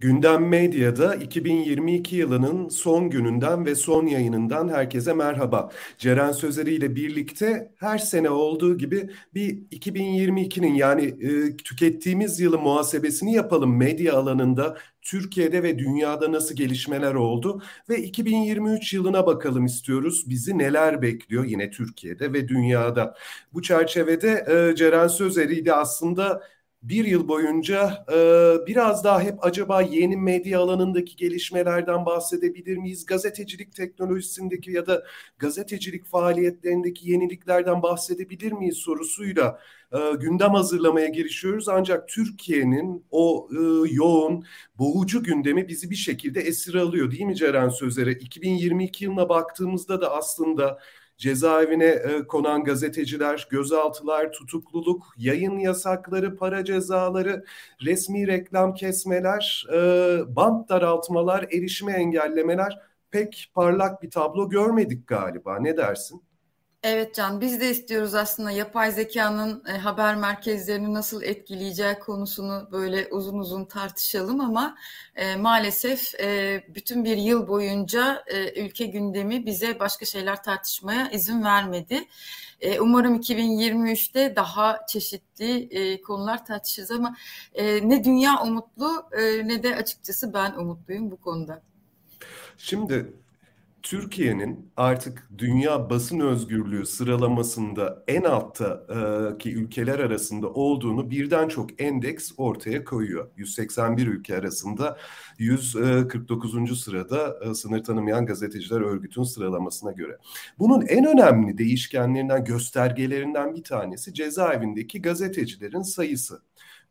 Gündem Medya'da 2022 yılının son gününden ve son yayınından herkese merhaba. Ceren Sözeri ile birlikte her sene olduğu gibi bir 2022'nin yani e, tükettiğimiz yılı muhasebesini yapalım medya alanında Türkiye'de ve dünyada nasıl gelişmeler oldu ve 2023 yılına bakalım istiyoruz. Bizi neler bekliyor yine Türkiye'de ve dünyada. Bu çerçevede e, Ceren Sözeri ile aslında bir yıl boyunca e, biraz daha hep acaba yeni medya alanındaki gelişmelerden bahsedebilir miyiz? Gazetecilik teknolojisindeki ya da gazetecilik faaliyetlerindeki yeniliklerden bahsedebilir miyiz sorusuyla e, gündem hazırlamaya girişiyoruz. Ancak Türkiye'nin o e, yoğun, boğucu gündemi bizi bir şekilde esir alıyor değil mi Ceren Sözer'e? 2022 yılına baktığımızda da aslında cezaevine e, konan gazeteciler, gözaltılar, tutukluluk, yayın yasakları, para cezaları, resmi reklam kesmeler, e, bant daraltmalar, erişime engellemeler pek parlak bir tablo görmedik galiba. Ne dersin? Evet Can, biz de istiyoruz aslında yapay zekanın e, haber merkezlerini nasıl etkileyeceği konusunu böyle uzun uzun tartışalım ama e, maalesef e, bütün bir yıl boyunca e, ülke gündemi bize başka şeyler tartışmaya izin vermedi. E, umarım 2023'te daha çeşitli e, konular tartışırız ama e, ne dünya umutlu e, ne de açıkçası ben umutluyum bu konuda. Şimdi Türkiye'nin artık dünya basın özgürlüğü sıralamasında en alttaki ülkeler arasında olduğunu birden çok endeks ortaya koyuyor. 181 ülke arasında 149. sırada sınır tanımayan gazeteciler örgütün sıralamasına göre. Bunun en önemli değişkenlerinden, göstergelerinden bir tanesi cezaevindeki gazetecilerin sayısı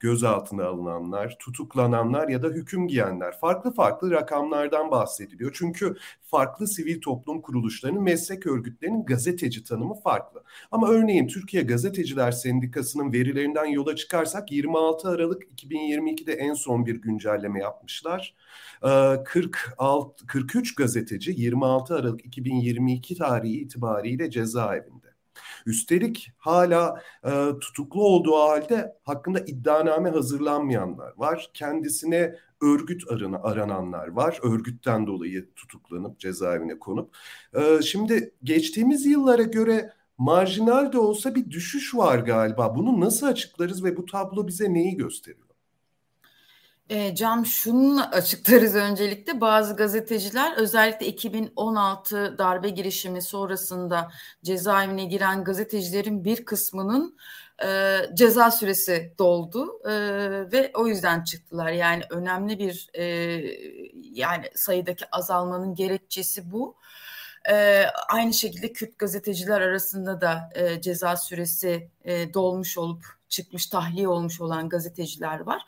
gözaltına alınanlar, tutuklananlar ya da hüküm giyenler farklı farklı rakamlardan bahsediliyor. Çünkü farklı sivil toplum kuruluşlarının, meslek örgütlerinin gazeteci tanımı farklı. Ama örneğin Türkiye Gazeteciler Sendikası'nın verilerinden yola çıkarsak 26 Aralık 2022'de en son bir güncelleme yapmışlar. 46 43 gazeteci 26 Aralık 2022 tarihi itibariyle cezaevinde. Üstelik hala e, tutuklu olduğu halde hakkında iddianame hazırlanmayanlar var. Kendisine örgüt arana, arananlar var. Örgütten dolayı tutuklanıp cezaevine konup. E, şimdi geçtiğimiz yıllara göre marjinal de olsa bir düşüş var galiba. Bunu nasıl açıklarız ve bu tablo bize neyi gösteriyor? E, Cam şununla açıklarız öncelikle bazı gazeteciler özellikle 2016 darbe girişimi sonrasında cezaevine giren gazetecilerin bir kısmının e, ceza süresi doldu e, ve o yüzden çıktılar. Yani önemli bir e, yani sayıdaki azalmanın gerekçesi bu. E, aynı şekilde Kürt gazeteciler arasında da e, ceza süresi e, dolmuş olup çıkmış, tahliye olmuş olan gazeteciler var.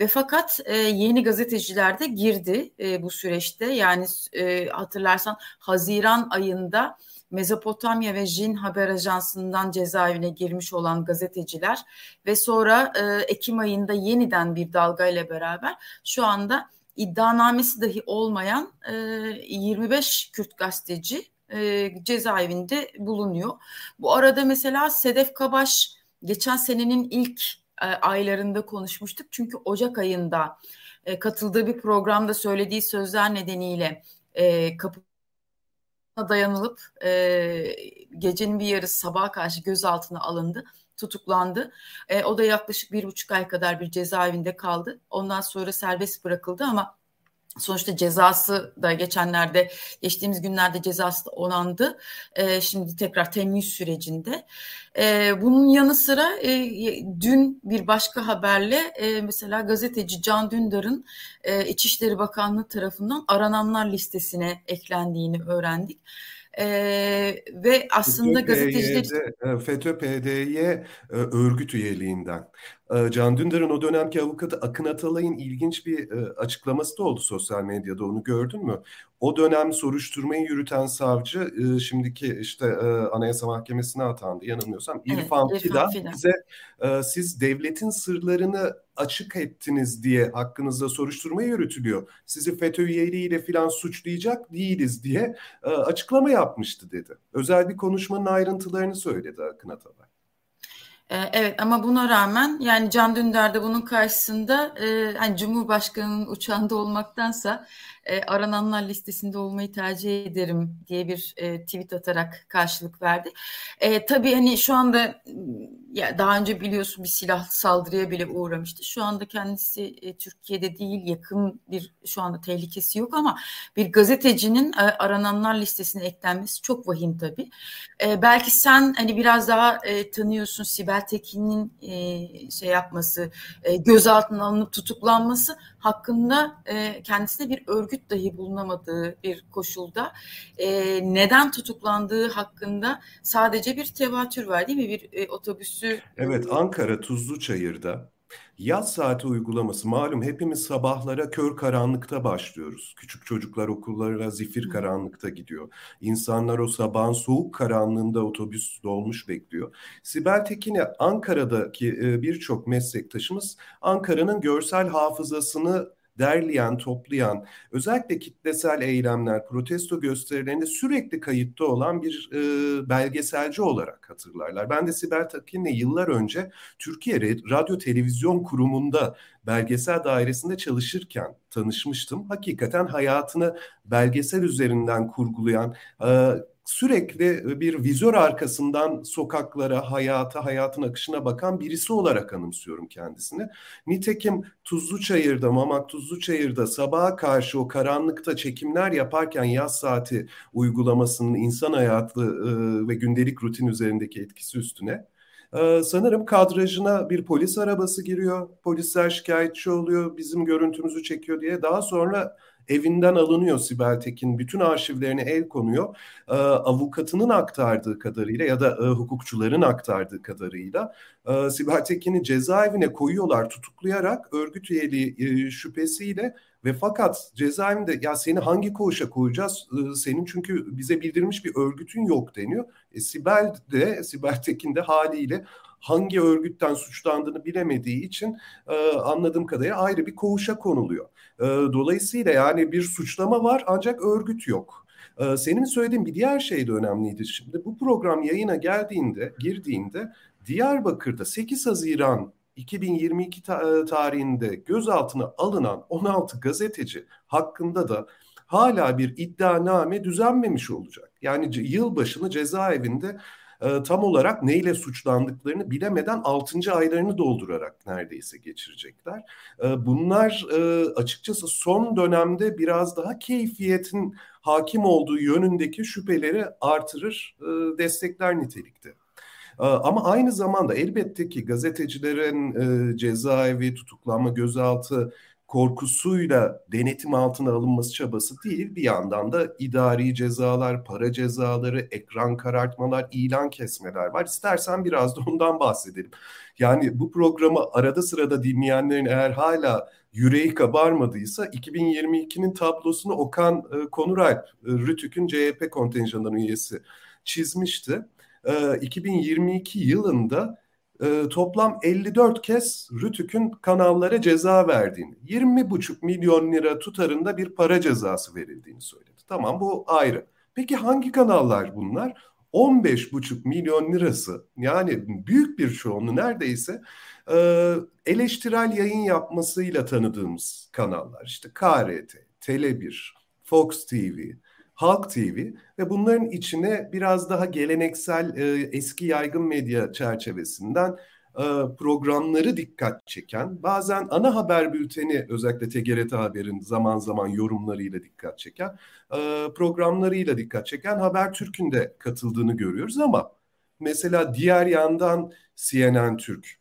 Ve fakat e, yeni gazeteciler de girdi e, bu süreçte. Yani e, hatırlarsan Haziran ayında Mezopotamya ve Jin Haber Ajansı'ndan cezaevine girmiş olan gazeteciler ve sonra e, Ekim ayında yeniden bir dalga ile beraber şu anda iddianamesi dahi olmayan e, 25 Kürt gazeteci e, cezaevinde bulunuyor. Bu arada mesela Sedef Kabaş geçen senenin ilk e, aylarında konuşmuştuk. Çünkü Ocak ayında e, katıldığı bir programda söylediği sözler nedeniyle e, kapı dayanılıp e, gecenin bir yarısı sabaha karşı gözaltına alındı tutuklandı. E, o da yaklaşık bir buçuk ay kadar bir cezaevinde kaldı. Ondan sonra serbest bırakıldı ama Sonuçta cezası da geçenlerde geçtiğimiz günlerde cezası da onandı. E, şimdi tekrar temyiz sürecinde. E, bunun yanı sıra e, dün bir başka haberle e, mesela gazeteci Can Dündar'ın e, İçişleri Bakanlığı tarafından arananlar listesine eklendiğini öğrendik. Ee, ve aslında gazeteciler... FETÖ PDY e, örgüt üyeliğinden. E, Can Dündar'ın o dönemki avukatı Akın Atalay'ın ilginç bir e, açıklaması da oldu sosyal medyada onu gördün mü? O dönem soruşturmayı yürüten savcı şimdiki işte Anayasa Mahkemesi'ne atandı yanılmıyorsam. Evet, İrfan Fidan bize siz devletin sırlarını açık ettiniz diye hakkınızda soruşturma yürütülüyor. Sizi FETÖ üyeliğiyle filan suçlayacak değiliz diye açıklama yapmıştı dedi. Özel bir konuşmanın ayrıntılarını söyledi Akın Atalay. Ee, evet ama buna rağmen yani Can Dündar da bunun karşısında e, hani Cumhurbaşkanı'nın uçağında olmaktansa e, arananlar listesinde olmayı tercih ederim diye bir e, tweet atarak karşılık verdi. E, tabii hani şu anda ya daha önce biliyorsun bir silah saldırıya bile uğramıştı. Şu anda kendisi e, Türkiye'de değil yakın bir şu anda tehlikesi yok ama bir gazetecinin e, arananlar listesine eklenmesi çok vahim tabii. E, belki sen hani biraz daha e, tanıyorsun Sibel Tekin'in e, şey yapması, e, gözaltına alınıp tutuklanması hakkında e, kendisine bir örgüt dahi bulunamadığı bir koşulda e, neden tutuklandığı hakkında sadece bir tevatür var değil mi? Bir e, otobüsü... Evet Ankara Tuzluçayır'da Yaz saati uygulaması malum hepimiz sabahlara kör karanlıkta başlıyoruz. Küçük çocuklar okullara zifir karanlıkta gidiyor. İnsanlar o sabahın soğuk karanlığında otobüs dolmuş bekliyor. Sibel Tekin'e Ankara'daki e, birçok meslektaşımız Ankara'nın görsel hafızasını derleyen, toplayan, özellikle kitlesel eylemler, protesto gösterilerinde sürekli kayıtta olan bir e, belgeselci olarak hatırlarlar. Ben de Sibel Takin'le yıllar önce Türkiye Radyo Televizyon Kurumu'nda belgesel dairesinde çalışırken tanışmıştım. Hakikaten hayatını belgesel üzerinden kurgulayan, e, sürekli e, bir vizör arkasından sokaklara, hayata, hayatın akışına bakan birisi olarak anımsıyorum kendisini. Nitekim Tuzlu Çayır'da, Mamak Tuzlu Çayır'da sabaha karşı o karanlıkta çekimler yaparken yaz saati uygulamasının insan hayatı e, ve gündelik rutin üzerindeki etkisi üstüne ee, sanırım kadrajına bir polis arabası giriyor. Polisler şikayetçi oluyor, bizim görüntümüzü çekiyor diye. Daha sonra evinden alınıyor Sibel Tekin. Bütün arşivlerine el konuyor. E, avukatının aktardığı kadarıyla ya da e, hukukçuların aktardığı kadarıyla e, Sibel Tekin'i cezaevine koyuyorlar tutuklayarak örgüt üyeliği e, şüphesiyle ve fakat cezaevinde ya seni hangi koğuşa koyacağız? E, senin çünkü bize bildirmiş bir örgütün yok deniyor. E, Sibel de Sibel Tekin de haliyle hangi örgütten suçlandığını bilemediği için e, anladığım kadarıyla ayrı bir koğuşa konuluyor. E, dolayısıyla yani bir suçlama var ancak örgüt yok. E, senin söylediğin bir diğer şey de önemliydi şimdi. Bu program yayına geldiğinde, girdiğinde Diyarbakır'da 8 Haziran 2022 ta- e, tarihinde gözaltına alınan 16 gazeteci hakkında da hala bir iddianame düzenmemiş olacak. Yani yılbaşını cezaevinde e, tam olarak neyle suçlandıklarını bilemeden 6. aylarını doldurarak neredeyse geçirecekler. E, bunlar e, açıkçası son dönemde biraz daha keyfiyetin hakim olduğu yönündeki şüpheleri artırır, e, destekler nitelikte. E, ama aynı zamanda elbette ki gazetecilerin e, cezaevi, tutuklanma, gözaltı korkusuyla denetim altına alınması çabası değil. Bir yandan da idari cezalar, para cezaları, ekran karartmalar, ilan kesmeler var. İstersen biraz da ondan bahsedelim. Yani bu programı arada sırada dinleyenlerin eğer hala yüreği kabarmadıysa 2022'nin tablosunu Okan e, Konuralp, e, Rütük'ün CHP kontenjanının üyesi çizmişti. E, 2022 yılında e, toplam 54 kez Rütük'ün kanallara ceza verdiğini, 20,5 milyon lira tutarında bir para cezası verildiğini söyledi. Tamam bu ayrı. Peki hangi kanallar bunlar? 15,5 milyon lirası yani büyük bir çoğunluğu neredeyse e, eleştirel yayın yapmasıyla tanıdığımız kanallar. İşte KRT, Tele1, Fox TV, Halk TV ve bunların içine biraz daha geleneksel e, eski yaygın medya çerçevesinden e, programları dikkat çeken, bazen ana haber bülteni özellikle TGRT Haber'in zaman zaman yorumlarıyla dikkat çeken, e, programlarıyla dikkat çeken Haber Türk'ün de katıldığını görüyoruz ama mesela diğer yandan CNN Türk,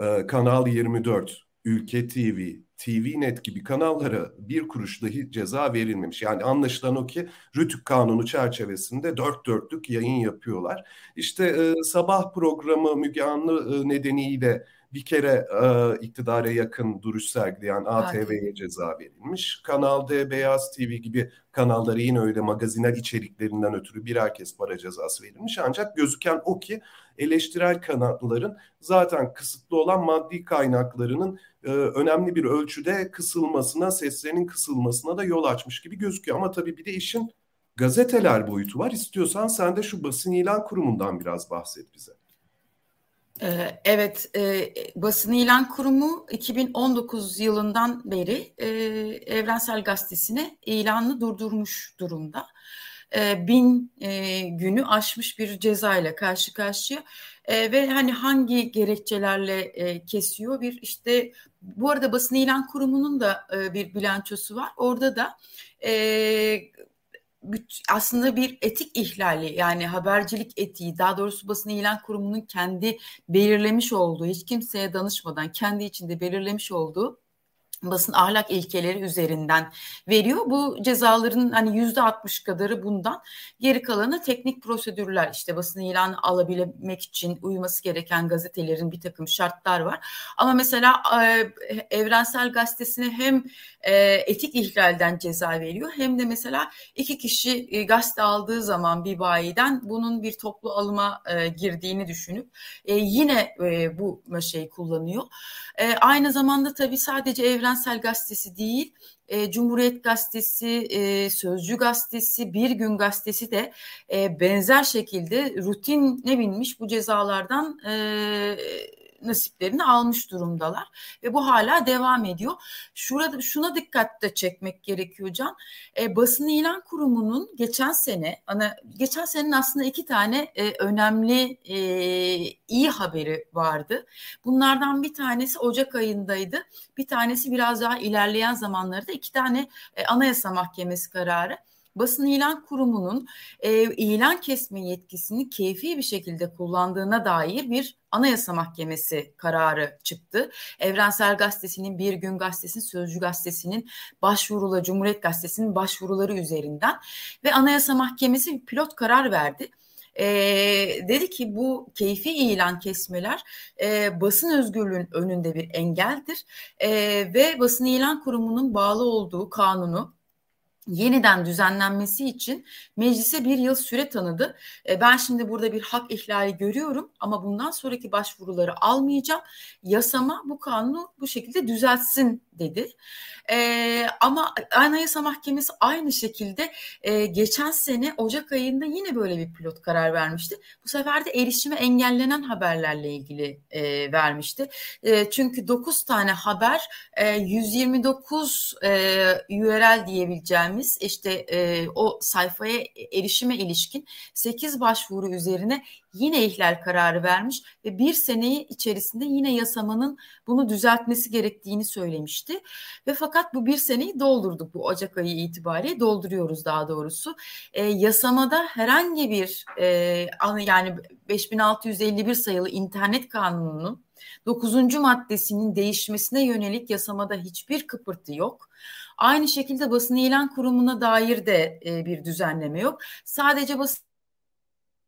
e, Kanal 24, Ülke TV, TVNet gibi kanallara bir kuruş dahi ceza verilmemiş. Yani anlaşılan o ki Rütük Kanunu çerçevesinde dört dörtlük yayın yapıyorlar. İşte e, sabah programı Müge Anlı e, nedeniyle bir kere e, iktidara yakın duruş sergileyen ATV'ye ceza verilmiş. Kanal D, Beyaz TV gibi kanallara yine öyle magazinel içeriklerinden ötürü birer kez para cezası verilmiş. Ancak gözüken o ki eleştirel kanalların zaten kısıtlı olan maddi kaynaklarının e, önemli bir ölçüde kısılmasına, seslerinin kısılmasına da yol açmış gibi gözüküyor. Ama tabii bir de işin gazeteler boyutu var. İstiyorsan sen de şu basın ilan kurumundan biraz bahset bize. Ee, evet, e, Basın İlan Kurumu 2019 yılından beri e, Evrensel Gazetesi'ne ilanını durdurmuş durumda. E, bin e, günü aşmış bir ceza ile karşı karşıya e, ve hani hangi gerekçelerle e, kesiyor bir işte bu arada Basın İlan Kurumu'nun da e, bir bilançosu var. Orada da e, aslında bir etik ihlali yani habercilik etiği daha doğrusu basın ilan kurumunun kendi belirlemiş olduğu hiç kimseye danışmadan kendi içinde belirlemiş olduğu basın ahlak ilkeleri üzerinden veriyor. Bu cezaların hani yüzde altmış kadarı bundan. Geri kalanı teknik prosedürler işte basın ilanı alabilmek için uyması gereken gazetelerin bir takım şartlar var. Ama mesela e, Evrensel Gazetesi'ne hem e, etik ihlalden ceza veriyor hem de mesela iki kişi e, gazete aldığı zaman bir bayiden bunun bir toplu alıma girdiğini düşünüp yine bu şeyi kullanıyor. Aynı zamanda tabii sadece Evrensel Evrensel Gazetesi değil, e, Cumhuriyet Gazetesi, e, Sözcü Gazetesi, Bir Gün Gazetesi de e, benzer şekilde rutine binmiş bu cezalardan e, nasiplerini almış durumdalar ve bu hala devam ediyor. Şurada şuna dikkat de çekmek gerekiyor Can. E, basın ilan kurumunun geçen sene ana geçen senenin aslında iki tane e, önemli e, iyi haberi vardı. Bunlardan bir tanesi Ocak ayındaydı. Bir tanesi biraz daha ilerleyen zamanlarda iki tane e, Anayasa Mahkemesi kararı basın ilan kurumunun e, ilan kesme yetkisini keyfi bir şekilde kullandığına dair bir Anayasa Mahkemesi kararı çıktı. Evrensel Gazetesi'nin, Bir Gün Gazetesi'nin, Sözcü Gazetesi'nin başvurula, Cumhuriyet Gazetesi'nin başvuruları üzerinden ve Anayasa Mahkemesi pilot karar verdi. E, dedi ki bu keyfi ilan kesmeler e, basın özgürlüğün önünde bir engeldir e, ve basın ilan kurumunun bağlı olduğu kanunu yeniden düzenlenmesi için meclise bir yıl süre tanıdı. E, ben şimdi burada bir hak ihlali görüyorum ama bundan sonraki başvuruları almayacağım. Yasama bu kanunu bu şekilde düzeltsin dedi. E, ama Anayasa Mahkemesi aynı şekilde e, geçen sene Ocak ayında yine böyle bir pilot karar vermişti. Bu sefer de erişime engellenen haberlerle ilgili e, vermişti. Çünkü 9 tane haber e, 129 e, URL diyebileceğimiz işte e, o sayfaya erişime ilişkin 8 başvuru üzerine yine ihlal kararı vermiş ve bir seneyi içerisinde yine yasamanın bunu düzeltmesi gerektiğini söylemişti. Ve fakat bu bir seneyi doldurduk bu Ocak ayı itibariyle dolduruyoruz daha doğrusu. E, yasamada herhangi bir e, yani 5651 sayılı internet kanununun 9. maddesinin değişmesine yönelik yasamada hiçbir kıpırtı yok. Aynı şekilde basın ilan kurumuna dair de e, bir düzenleme yok. Sadece basın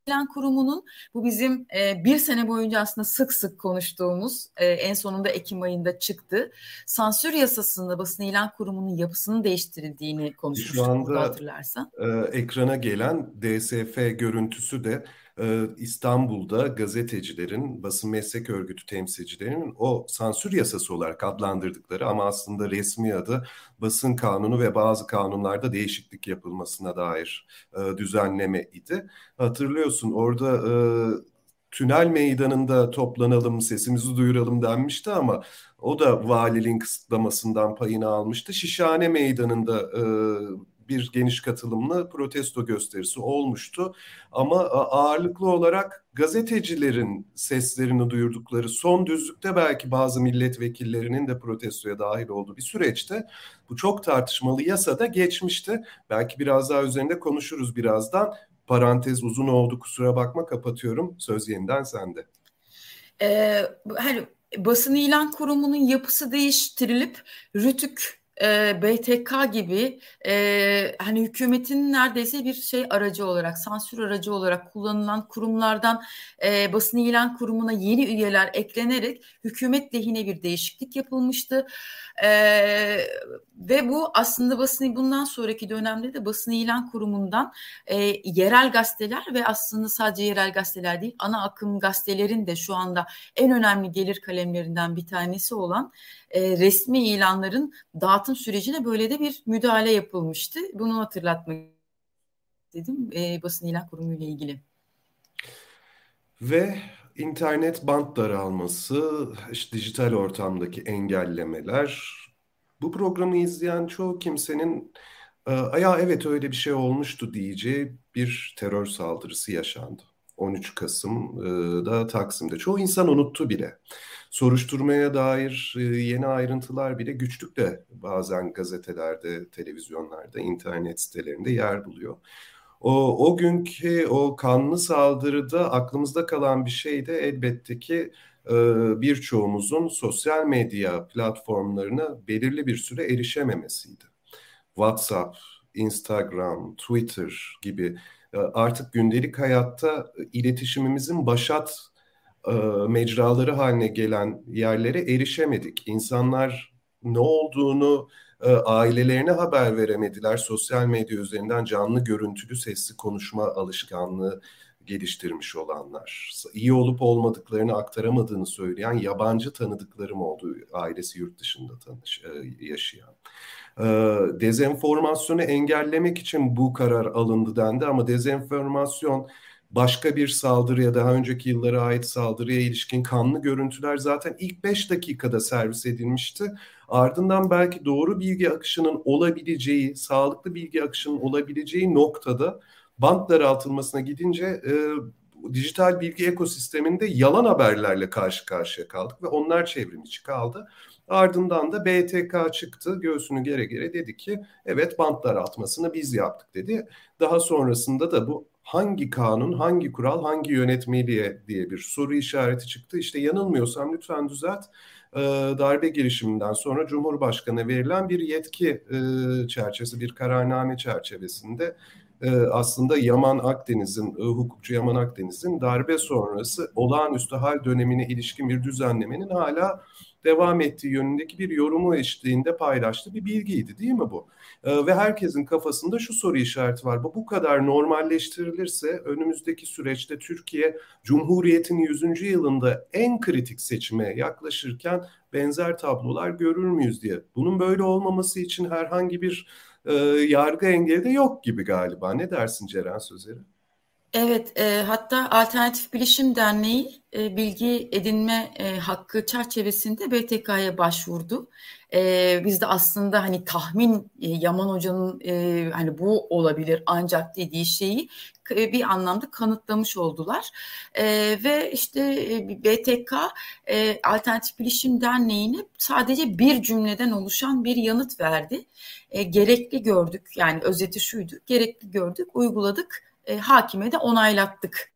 İlan Kurumu'nun bu bizim e, bir sene boyunca aslında sık sık konuştuğumuz e, en sonunda Ekim ayında çıktı. Sansür yasasında basın ilan kurumunun yapısının değiştirildiğini konuşmuştuk Şu anda hatırlarsan. E, ekrana gelen DSF görüntüsü de İstanbul'da gazetecilerin, basın meslek örgütü temsilcilerinin o sansür yasası olarak adlandırdıkları ama aslında resmi adı basın kanunu ve bazı kanunlarda değişiklik yapılmasına dair e, düzenleme idi. Hatırlıyorsun orada e, tünel meydanında toplanalım, sesimizi duyuralım denmişti ama o da valiliğin kısıtlamasından payını almıştı. Şişhane meydanında e, bir geniş katılımlı protesto gösterisi olmuştu. Ama ağırlıklı olarak gazetecilerin seslerini duyurdukları son düzlükte belki bazı milletvekillerinin de protestoya dahil olduğu bir süreçte bu çok tartışmalı yasada geçmişti. Belki biraz daha üzerinde konuşuruz birazdan. Parantez uzun oldu kusura bakma kapatıyorum. Söz yeniden sende. Ee, hani basın ilan kurumunun yapısı değiştirilip Rütük e, BTK gibi e, hani hükümetin neredeyse bir şey aracı olarak, sansür aracı olarak kullanılan kurumlardan e, basın ilan kurumuna yeni üyeler eklenerek hükümet lehine bir değişiklik yapılmıştı. E, ve bu aslında basın bundan sonraki dönemde de basın ilan kurumundan e, yerel gazeteler ve aslında sadece yerel gazeteler değil ana akım gazetelerin de şu anda en önemli gelir kalemlerinden bir tanesi olan e, resmi ilanların dağıtım sürecine böyle de bir müdahale yapılmıştı. Bunu hatırlatmak istedim e, basın ilan kurumu ile ilgili. Ve internet bant daralması, işte dijital ortamdaki engellemeler. Bu programı izleyen çoğu kimsenin e, ya evet öyle bir şey olmuştu diyeceği bir terör saldırısı yaşandı. 13 Kasım'da Taksim'de. Çoğu insan unuttu bile. Soruşturmaya dair e, yeni ayrıntılar bile güçlükle bazen gazetelerde, televizyonlarda, internet sitelerinde yer buluyor. O, o günkü o kanlı saldırıda aklımızda kalan bir şey de elbette ki e, birçoğumuzun sosyal medya platformlarına belirli bir süre erişememesiydi. WhatsApp, Instagram, Twitter gibi e, artık gündelik hayatta iletişimimizin başat e, mecraları haline gelen yerlere erişemedik. İnsanlar ne olduğunu e, ailelerine haber veremediler. Sosyal medya üzerinden canlı görüntülü sesli konuşma alışkanlığı geliştirmiş olanlar. iyi olup olmadıklarını aktaramadığını söyleyen yabancı tanıdıklarım oldu ailesi yurt dışında tanış, e, yaşayan. E, dezenformasyonu engellemek için bu karar alındı dendi ama dezenformasyon başka bir saldırıya daha önceki yıllara ait saldırıya ilişkin kanlı görüntüler zaten ilk 5 dakikada servis edilmişti. Ardından belki doğru bilgi akışının olabileceği, sağlıklı bilgi akışının olabileceği noktada bant daraltılmasına gidince e, dijital bilgi ekosisteminde yalan haberlerle karşı karşıya kaldık ve onlar çevrimiçi kaldı. Ardından da BTK çıktı göğsünü gere gere dedi ki evet bant daraltmasını biz yaptık dedi. Daha sonrasında da bu hangi kanun, hangi kural, hangi yönetmeliğe diye bir soru işareti çıktı. İşte yanılmıyorsam lütfen düzelt. Ee, darbe girişiminden sonra Cumhurbaşkanı verilen bir yetki e, çerçevesi, bir kararname çerçevesinde e, aslında Yaman Akdeniz'in, e, hukukçu Yaman Akdeniz'in darbe sonrası olağanüstü hal dönemine ilişkin bir düzenlemenin hala devam ettiği yönündeki bir yorumu eşliğinde paylaştığı bir bilgiydi değil mi bu? Ee, ve herkesin kafasında şu soru işareti var. Bu bu kadar normalleştirilirse önümüzdeki süreçte Türkiye Cumhuriyet'in 100. yılında en kritik seçime yaklaşırken benzer tablolar görür müyüz diye. Bunun böyle olmaması için herhangi bir e, yargı engeli de yok gibi galiba. Ne dersin Ceren Sözeri? Evet, e, hatta Alternatif Bilişim Derneği e, bilgi edinme e, hakkı çerçevesinde BTK'ya başvurdu. E, biz de aslında hani tahmin e, Yaman Hoca'nın e, hani bu olabilir ancak dediği şeyi e, bir anlamda kanıtlamış oldular. E, ve işte e, BTK e, Alternatif Bilişim Derneği'ne sadece bir cümleden oluşan bir yanıt verdi. E, gerekli gördük yani özeti şuydu gerekli gördük uyguladık e, hakime de onaylattık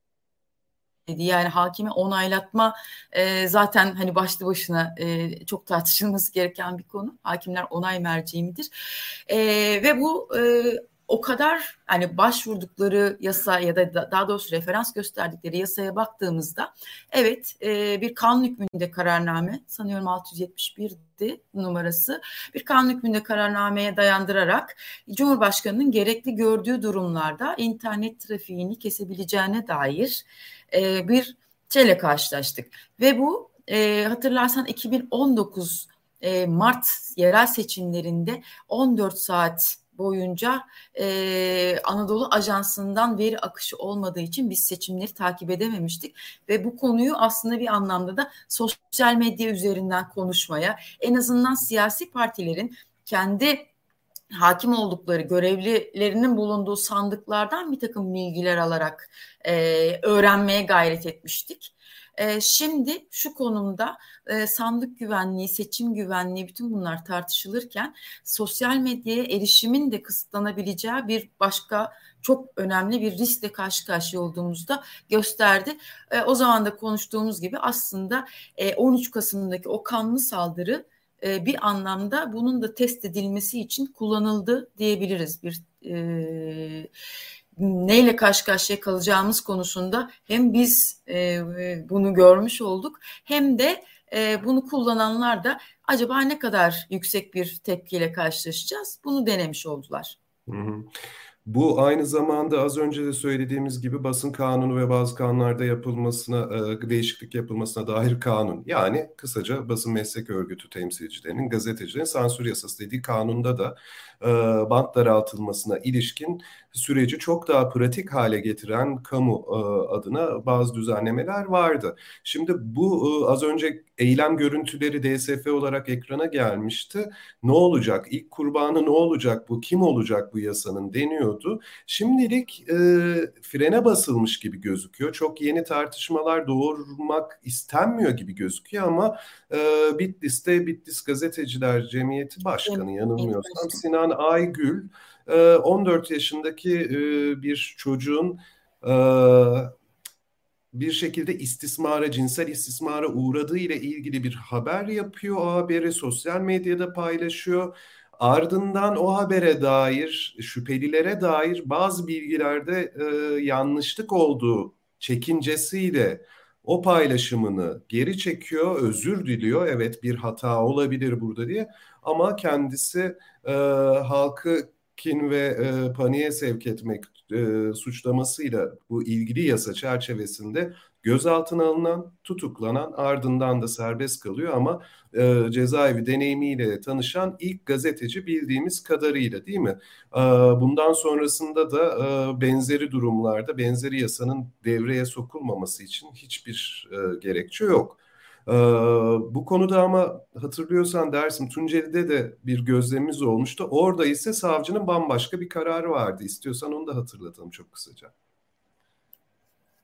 dedi. Yani hakime onaylatma e, zaten hani başlı başına e, çok tartışılması gereken bir konu. Hakimler onay merci midir? E, ve bu e, o kadar hani başvurdukları yasa ya da daha doğrusu referans gösterdikleri yasaya baktığımızda evet e, bir kanun hükmünde kararname sanıyorum 671'di numarası bir kanun hükmünde kararnameye dayandırarak Cumhurbaşkanı'nın gerekli gördüğü durumlarda internet trafiğini kesebileceğine dair e, bir şeyle karşılaştık. Ve bu e, hatırlarsan 2019 e, Mart yerel seçimlerinde 14 saat boyunca e, Anadolu Ajansı'ndan veri akışı olmadığı için biz seçimleri takip edememiştik ve bu konuyu aslında bir anlamda da sosyal medya üzerinden konuşmaya en azından siyasi partilerin kendi hakim oldukları görevlilerinin bulunduğu sandıklardan bir takım bilgiler alarak e, öğrenmeye gayret etmiştik. E, şimdi şu konumda e, sandık güvenliği, seçim güvenliği bütün bunlar tartışılırken sosyal medyaya erişimin de kısıtlanabileceği bir başka çok önemli bir riskle karşı karşıya olduğumuzda gösterdi. E, o zaman da konuştuğumuz gibi aslında e, 13 Kasım'daki o kanlı saldırı e, bir anlamda bunun da test edilmesi için kullanıldı diyebiliriz. Bir e, neyle karşı karşıya kalacağımız konusunda hem biz e, bunu görmüş olduk hem de e, bunu kullananlar da acaba ne kadar yüksek bir tepkiyle karşılaşacağız bunu denemiş oldular. Hı hı. Bu aynı zamanda az önce de söylediğimiz gibi basın kanunu ve bazı kanunlarda yapılmasına, e, değişiklik yapılmasına dair kanun. Yani kısaca basın meslek örgütü temsilcilerinin, gazetecilerin sansür yasası dediği kanunda da e, bant daraltılmasına ilişkin süreci çok daha pratik hale getiren kamu e, adına bazı düzenlemeler vardı. Şimdi bu az önce eylem görüntüleri DSF olarak ekrana gelmişti. Ne olacak? İlk kurbanı ne olacak bu? Kim olacak bu yasanın deniyordu. Şimdilik e, frene basılmış gibi gözüküyor. Çok yeni tartışmalar doğurmak istenmiyor gibi gözüküyor ama e, Bitlis'te Bitlis Gazeteciler Cemiyeti Başkanı yanılmıyorsam Sinan Aygül 14 e, yaşındaki e, bir çocuğun e, bir şekilde istismara, cinsel istismara uğradığı ile ilgili bir haber yapıyor. O haberi sosyal medyada paylaşıyor. Ardından o habere dair, şüphelilere dair bazı bilgilerde e, yanlışlık olduğu çekincesiyle o paylaşımını geri çekiyor, özür diliyor. Evet bir hata olabilir burada diye ama kendisi e, halkı kin ve e, paniğe sevk etmek e, suçlamasıyla bu ilgili yasa çerçevesinde gözaltına alınan, tutuklanan ardından da serbest kalıyor ama e, cezaevi deneyimiyle tanışan ilk gazeteci bildiğimiz kadarıyla değil mi? E, bundan sonrasında da e, benzeri durumlarda benzeri yasanın devreye sokulmaması için hiçbir e, gerekçe yok. Ee, bu konuda ama hatırlıyorsan dersim Tunceli'de de bir gözlemimiz olmuştu. Orada ise savcının bambaşka bir kararı vardı. İstiyorsan onu da hatırlatalım çok kısaca.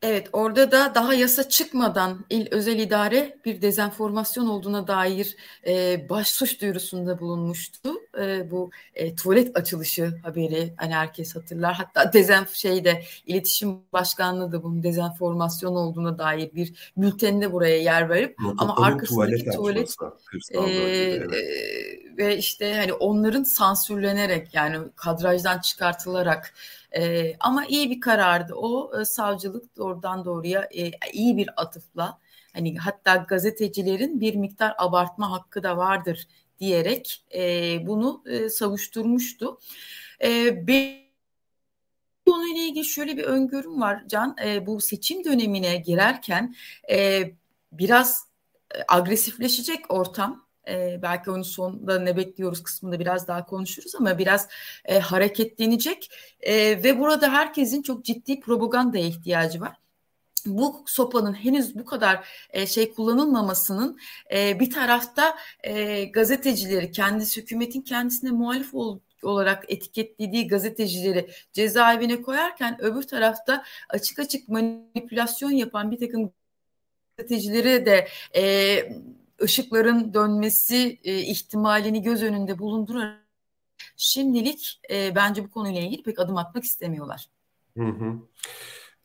Evet orada da daha yasa çıkmadan il özel idare bir dezenformasyon olduğuna dair e, baş suç duyurusunda bulunmuştu. E, bu e, tuvalet açılışı haberi hani herkes hatırlar. Hatta dezen şeyde iletişim başkanlığı da bunun dezenformasyon olduğuna dair bir bülteninde buraya yer verip Protokolün ama arkasındaki tuvalet, tuvalet e, evet. e, ve işte hani onların sansürlenerek yani kadrajdan çıkartılarak e, ama iyi bir karardı o. E, savcılık doğrudan doğruya e, iyi bir atıfla hani hatta gazetecilerin bir miktar abartma hakkı da vardır diyerek e, bunu e, savuşturmuştu. E, benim konuyla ilgili şöyle bir öngörüm var Can. E, bu seçim dönemine girerken e, biraz agresifleşecek ortam e, belki onun sonunda ne bekliyoruz kısmında biraz daha konuşuruz ama biraz e, hareketlenecek. E, ve burada herkesin çok ciddi propagandaya ihtiyacı var. Bu sopanın henüz bu kadar e, şey kullanılmamasının e, bir tarafta e, gazetecileri kendisi hükümetin kendisine muhalif ol, olarak etiketlediği gazetecileri cezaevine koyarken öbür tarafta açık açık manipülasyon yapan bir takım gazetecileri de e, ışıkların dönmesi e, ihtimalini göz önünde bulundurarak şimdilik e, bence bu konuyla ilgili pek adım atmak istemiyorlar. Hı hı.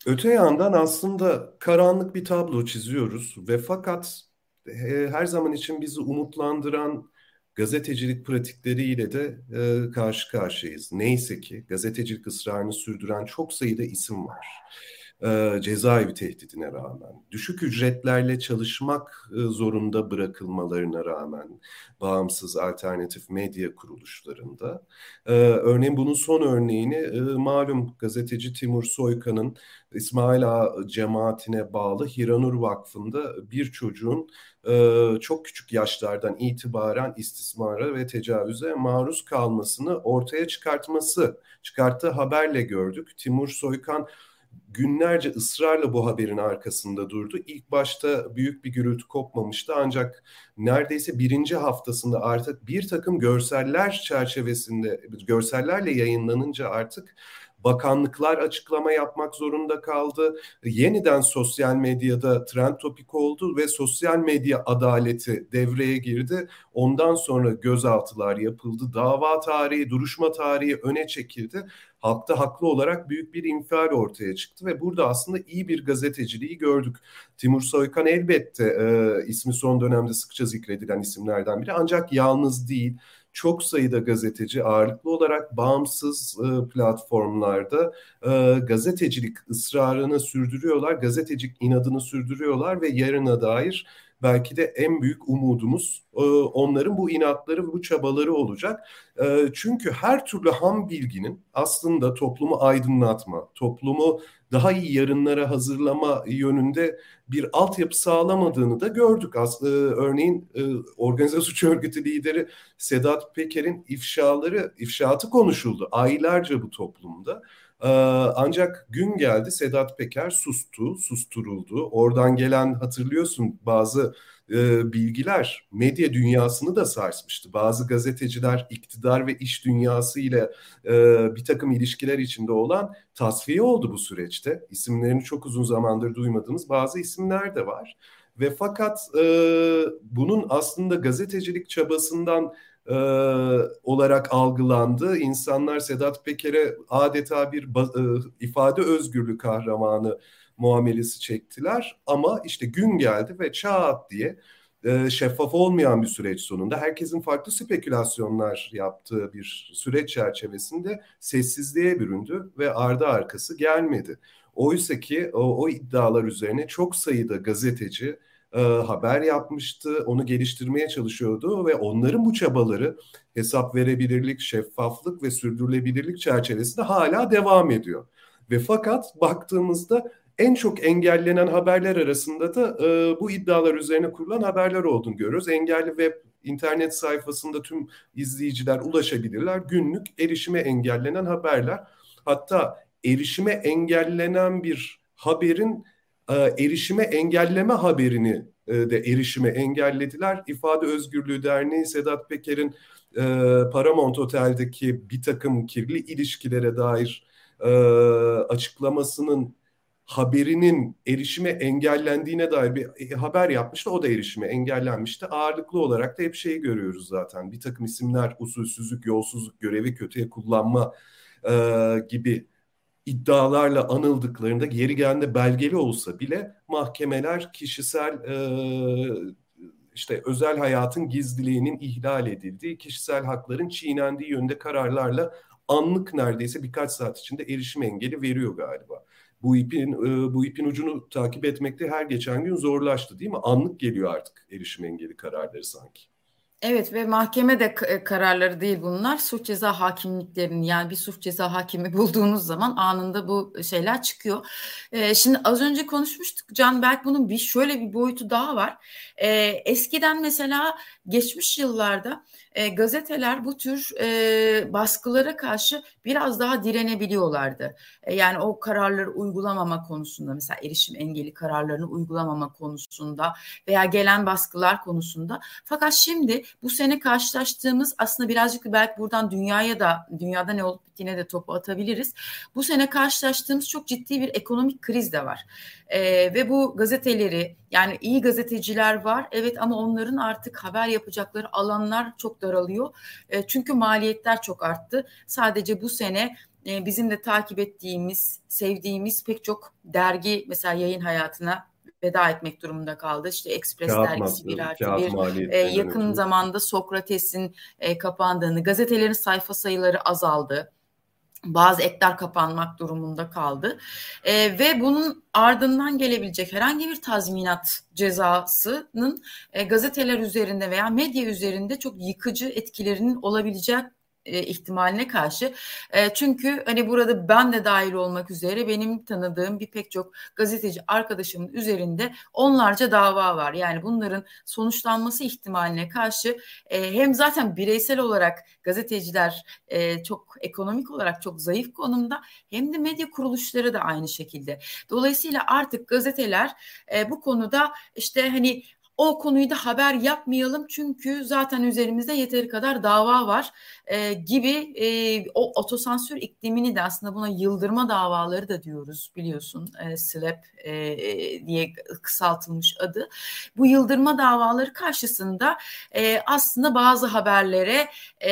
Öte yandan aslında karanlık bir tablo çiziyoruz ve fakat e, her zaman için bizi umutlandıran gazetecilik pratikleriyle de e, karşı karşıyayız. Neyse ki gazetecilik ısrarını sürdüren çok sayıda isim var e, cezaevi tehdidine rağmen, düşük ücretlerle çalışmak e, zorunda bırakılmalarına rağmen bağımsız alternatif medya kuruluşlarında. E, örneğin bunun son örneğini e, malum gazeteci Timur Soykan'ın İsmail Ağa cemaatine bağlı Hiranur Vakfı'nda bir çocuğun e, çok küçük yaşlardan itibaren istismara ve tecavüze maruz kalmasını ortaya çıkartması, çıkarttığı haberle gördük. Timur Soykan günlerce ısrarla bu haberin arkasında durdu. İlk başta büyük bir gürültü kopmamıştı ancak neredeyse birinci haftasında artık bir takım görseller çerçevesinde, görsellerle yayınlanınca artık bakanlıklar açıklama yapmak zorunda kaldı. Yeniden sosyal medyada trend topik oldu ve sosyal medya adaleti devreye girdi. Ondan sonra gözaltılar yapıldı. Dava tarihi, duruşma tarihi öne çekildi halkta haklı olarak büyük bir infial ortaya çıktı ve burada aslında iyi bir gazeteciliği gördük. Timur Soykan elbette e, ismi son dönemde sıkça zikredilen isimlerden biri ancak yalnız değil çok sayıda gazeteci ağırlıklı olarak bağımsız e, platformlarda e, gazetecilik ısrarını sürdürüyorlar, gazetecilik inadını sürdürüyorlar ve yarına dair belki de en büyük umudumuz e, onların bu inatları ve bu çabaları olacak. E, çünkü her türlü ham bilginin aslında toplumu aydınlatma, toplumu daha iyi yarınlara hazırlama yönünde bir altyapı sağlamadığını da gördük. E, örneğin organize suç örgütü lideri Sedat Peker'in ifşaları, ifşaatı konuşuldu aylarca bu toplumda. Ee, ancak gün geldi Sedat Peker sustu, susturuldu. Oradan gelen hatırlıyorsun bazı e, bilgiler medya dünyasını da sarsmıştı. Bazı gazeteciler iktidar ve iş dünyası ile e, bir takım ilişkiler içinde olan tasfiye oldu bu süreçte. İsimlerini çok uzun zamandır duymadığımız bazı isimler de var. Ve fakat e, bunun aslında gazetecilik çabasından e, olarak algılandı. İnsanlar Sedat Peker'e adeta bir e, ifade özgürlüğü kahramanı muamelesi çektiler. Ama işte gün geldi ve çat diye e, şeffaf olmayan bir süreç sonunda herkesin farklı spekülasyonlar yaptığı bir süreç çerçevesinde sessizliğe büründü ve ardı arkası gelmedi. Oysa ki o, o iddialar üzerine çok sayıda gazeteci, e, haber yapmıştı, onu geliştirmeye çalışıyordu ve onların bu çabaları hesap verebilirlik, şeffaflık ve sürdürülebilirlik çerçevesinde hala devam ediyor. Ve fakat baktığımızda en çok engellenen haberler arasında da e, bu iddialar üzerine kurulan haberler olduğunu görüyoruz. Engelli web internet sayfasında tüm izleyiciler ulaşabilirler. Günlük erişime engellenen haberler. Hatta erişime engellenen bir haberin e, erişime engelleme haberini e, de erişime engellediler. İfade Özgürlüğü Derneği Sedat Peker'in e, Paramount Otel'deki bir takım kirli ilişkilere dair açıklamasının haberinin erişime engellendiğine dair bir haber yapmıştı. O da erişime engellenmişti. Ağırlıklı olarak da hep şeyi görüyoruz zaten. Bir takım isimler usulsüzlük, yolsuzluk, görevi kötüye kullanma e, gibi iddialarla anıldıklarında geri geldiğinde belgeli olsa bile mahkemeler kişisel e, işte özel hayatın gizliliğinin ihlal edildiği, kişisel hakların çiğnendiği yönde kararlarla anlık neredeyse birkaç saat içinde erişim engeli veriyor galiba. Bu ipin e, bu ipin ucunu takip etmekte her geçen gün zorlaştı değil mi? Anlık geliyor artık erişim engeli kararları sanki. Evet ve mahkeme de e, kararları değil bunlar. Suç ceza hakimliklerinin yani bir suç ceza hakimi bulduğunuz zaman anında bu şeyler çıkıyor. Ee, şimdi az önce konuşmuştuk Can belki bunun bir şöyle bir boyutu daha var. Ee, eskiden mesela geçmiş yıllarda e, gazeteler bu tür e, baskılara karşı biraz daha direnebiliyorlardı. E, yani o kararları uygulamama konusunda mesela erişim engeli kararlarını uygulamama konusunda veya gelen baskılar konusunda. Fakat şimdi bu sene karşılaştığımız aslında birazcık belki buradan dünyaya da dünyada ne olup bittiğine de topu atabiliriz. Bu sene karşılaştığımız çok ciddi bir ekonomik kriz de var. E, ve bu gazeteleri yani iyi gazeteciler var evet ama onların artık haber yapacakları alanlar çok daralıyor. E, çünkü maliyetler çok arttı. Sadece bu sene e, bizim de takip ettiğimiz, sevdiğimiz pek çok dergi mesela yayın hayatına veda etmek durumunda kaldı. İşte Express kağıt dergisi bir artı bir. E, yakın ötürü. zamanda Sokrates'in e, kapandığını, gazetelerin sayfa sayıları azaldı bazı ekler kapanmak durumunda kaldı e, ve bunun ardından gelebilecek herhangi bir tazminat cezasının e, gazeteler üzerinde veya medya üzerinde çok yıkıcı etkilerinin olabilecek e, ihtimaline karşı. E, çünkü hani burada ben de dahil olmak üzere benim tanıdığım bir pek çok gazeteci arkadaşımın üzerinde onlarca dava var. Yani bunların sonuçlanması ihtimaline karşı e, hem zaten bireysel olarak gazeteciler e, çok ekonomik olarak çok zayıf konumda hem de medya kuruluşları da aynı şekilde. Dolayısıyla artık gazeteler bu konuda işte hani o konuyu da haber yapmayalım çünkü zaten üzerimizde yeteri kadar dava var e, gibi e, o otosansür iklimini de aslında buna yıldırma davaları da diyoruz biliyorsun e, SLAP e, diye kısaltılmış adı. Bu yıldırma davaları karşısında e, aslında bazı haberlere e,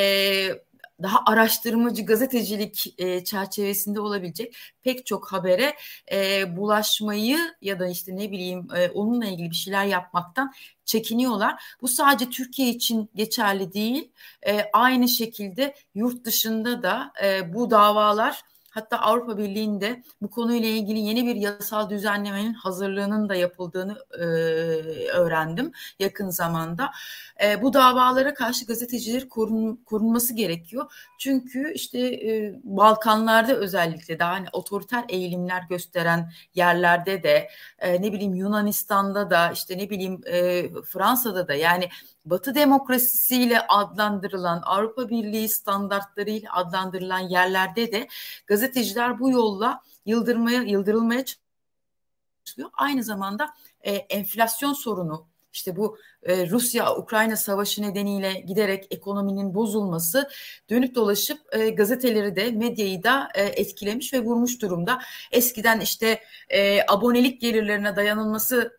daha araştırmacı gazetecilik e, çerçevesinde olabilecek pek çok habere e, bulaşmayı ya da işte ne bileyim e, onunla ilgili bir şeyler yapmaktan çekiniyorlar. Bu sadece Türkiye için geçerli değil. E, aynı şekilde yurt dışında da e, bu davalar Hatta Avrupa Birliği'nde bu konuyla ilgili yeni bir yasal düzenlemenin hazırlığının da yapıldığını e, öğrendim yakın zamanda. E, bu davalara karşı gazeteciler korun, korunması gerekiyor. Çünkü işte e, Balkanlarda özellikle daha hani otoriter eğilimler gösteren yerlerde de e, ne bileyim Yunanistan'da da işte ne bileyim e, Fransa'da da yani Batı demokrasisiyle adlandırılan Avrupa Birliği standartlarıyla adlandırılan yerlerde de gazeteciler bu yolla yıldırmaya yıldırılmaya çalışılıyor. Aynı zamanda e, enflasyon sorunu işte bu e, Rusya-Ukrayna savaşı nedeniyle giderek ekonominin bozulması dönüp dolaşıp e, gazeteleri de medyayı da e, etkilemiş ve vurmuş durumda. Eskiden işte e, abonelik gelirlerine dayanılması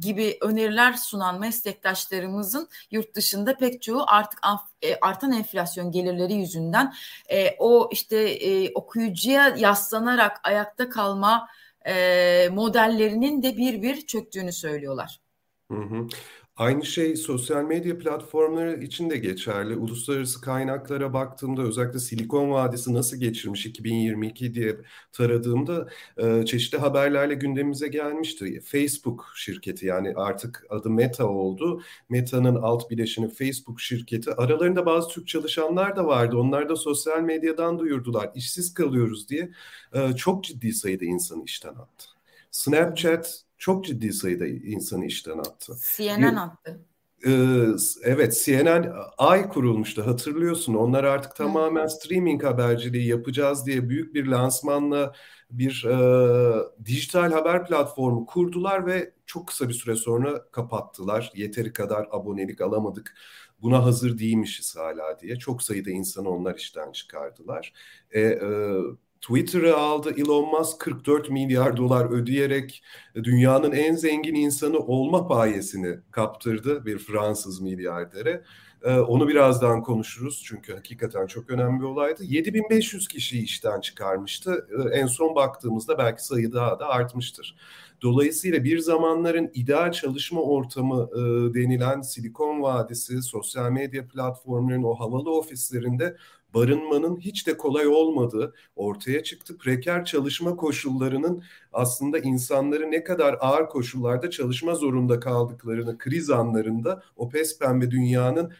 gibi öneriler sunan meslektaşlarımızın yurt dışında pek çoğu artık e, artan enflasyon gelirleri yüzünden e, o işte e, okuyucuya yaslanarak ayakta kalma modellerinin de bir bir çöktüğünü söylüyorlar. Hı hı. Aynı şey sosyal medya platformları için de geçerli. Uluslararası kaynaklara baktığımda özellikle Silikon Vadisi nasıl geçirmiş 2022 diye taradığımda e, çeşitli haberlerle gündemimize gelmişti. Facebook şirketi yani artık adı Meta oldu. Meta'nın alt bileşeni Facebook şirketi. Aralarında bazı Türk çalışanlar da vardı. Onlar da sosyal medyadan duyurdular. İşsiz kalıyoruz diye e, çok ciddi sayıda insanı işten attı. Snapchat çok ciddi sayıda insanı işten attı. CNN attı. Ee, evet CNN ay kurulmuştu hatırlıyorsun. Onlar artık tamamen streaming haberciliği yapacağız diye büyük bir lansmanla bir e, dijital haber platformu kurdular ve çok kısa bir süre sonra kapattılar. Yeteri kadar abonelik alamadık. Buna hazır değilmişiz hala diye. Çok sayıda insanı onlar işten çıkardılar. E, e, Twitter'ı aldı Elon Musk 44 milyar dolar ödeyerek dünyanın en zengin insanı olma payesini kaptırdı bir Fransız milyardere. Onu birazdan konuşuruz çünkü hakikaten çok önemli bir olaydı. 7500 kişiyi işten çıkarmıştı. Ee, en son baktığımızda belki sayı daha da artmıştır. Dolayısıyla bir zamanların ideal çalışma ortamı e, denilen Silikon Vadisi, sosyal medya platformlarının o havalı ofislerinde barınmanın hiç de kolay olmadığı ortaya çıktı. Preker çalışma koşullarının aslında insanları ne kadar ağır koşullarda çalışma zorunda kaldıklarını kriz anlarında o pes pembe dünyanın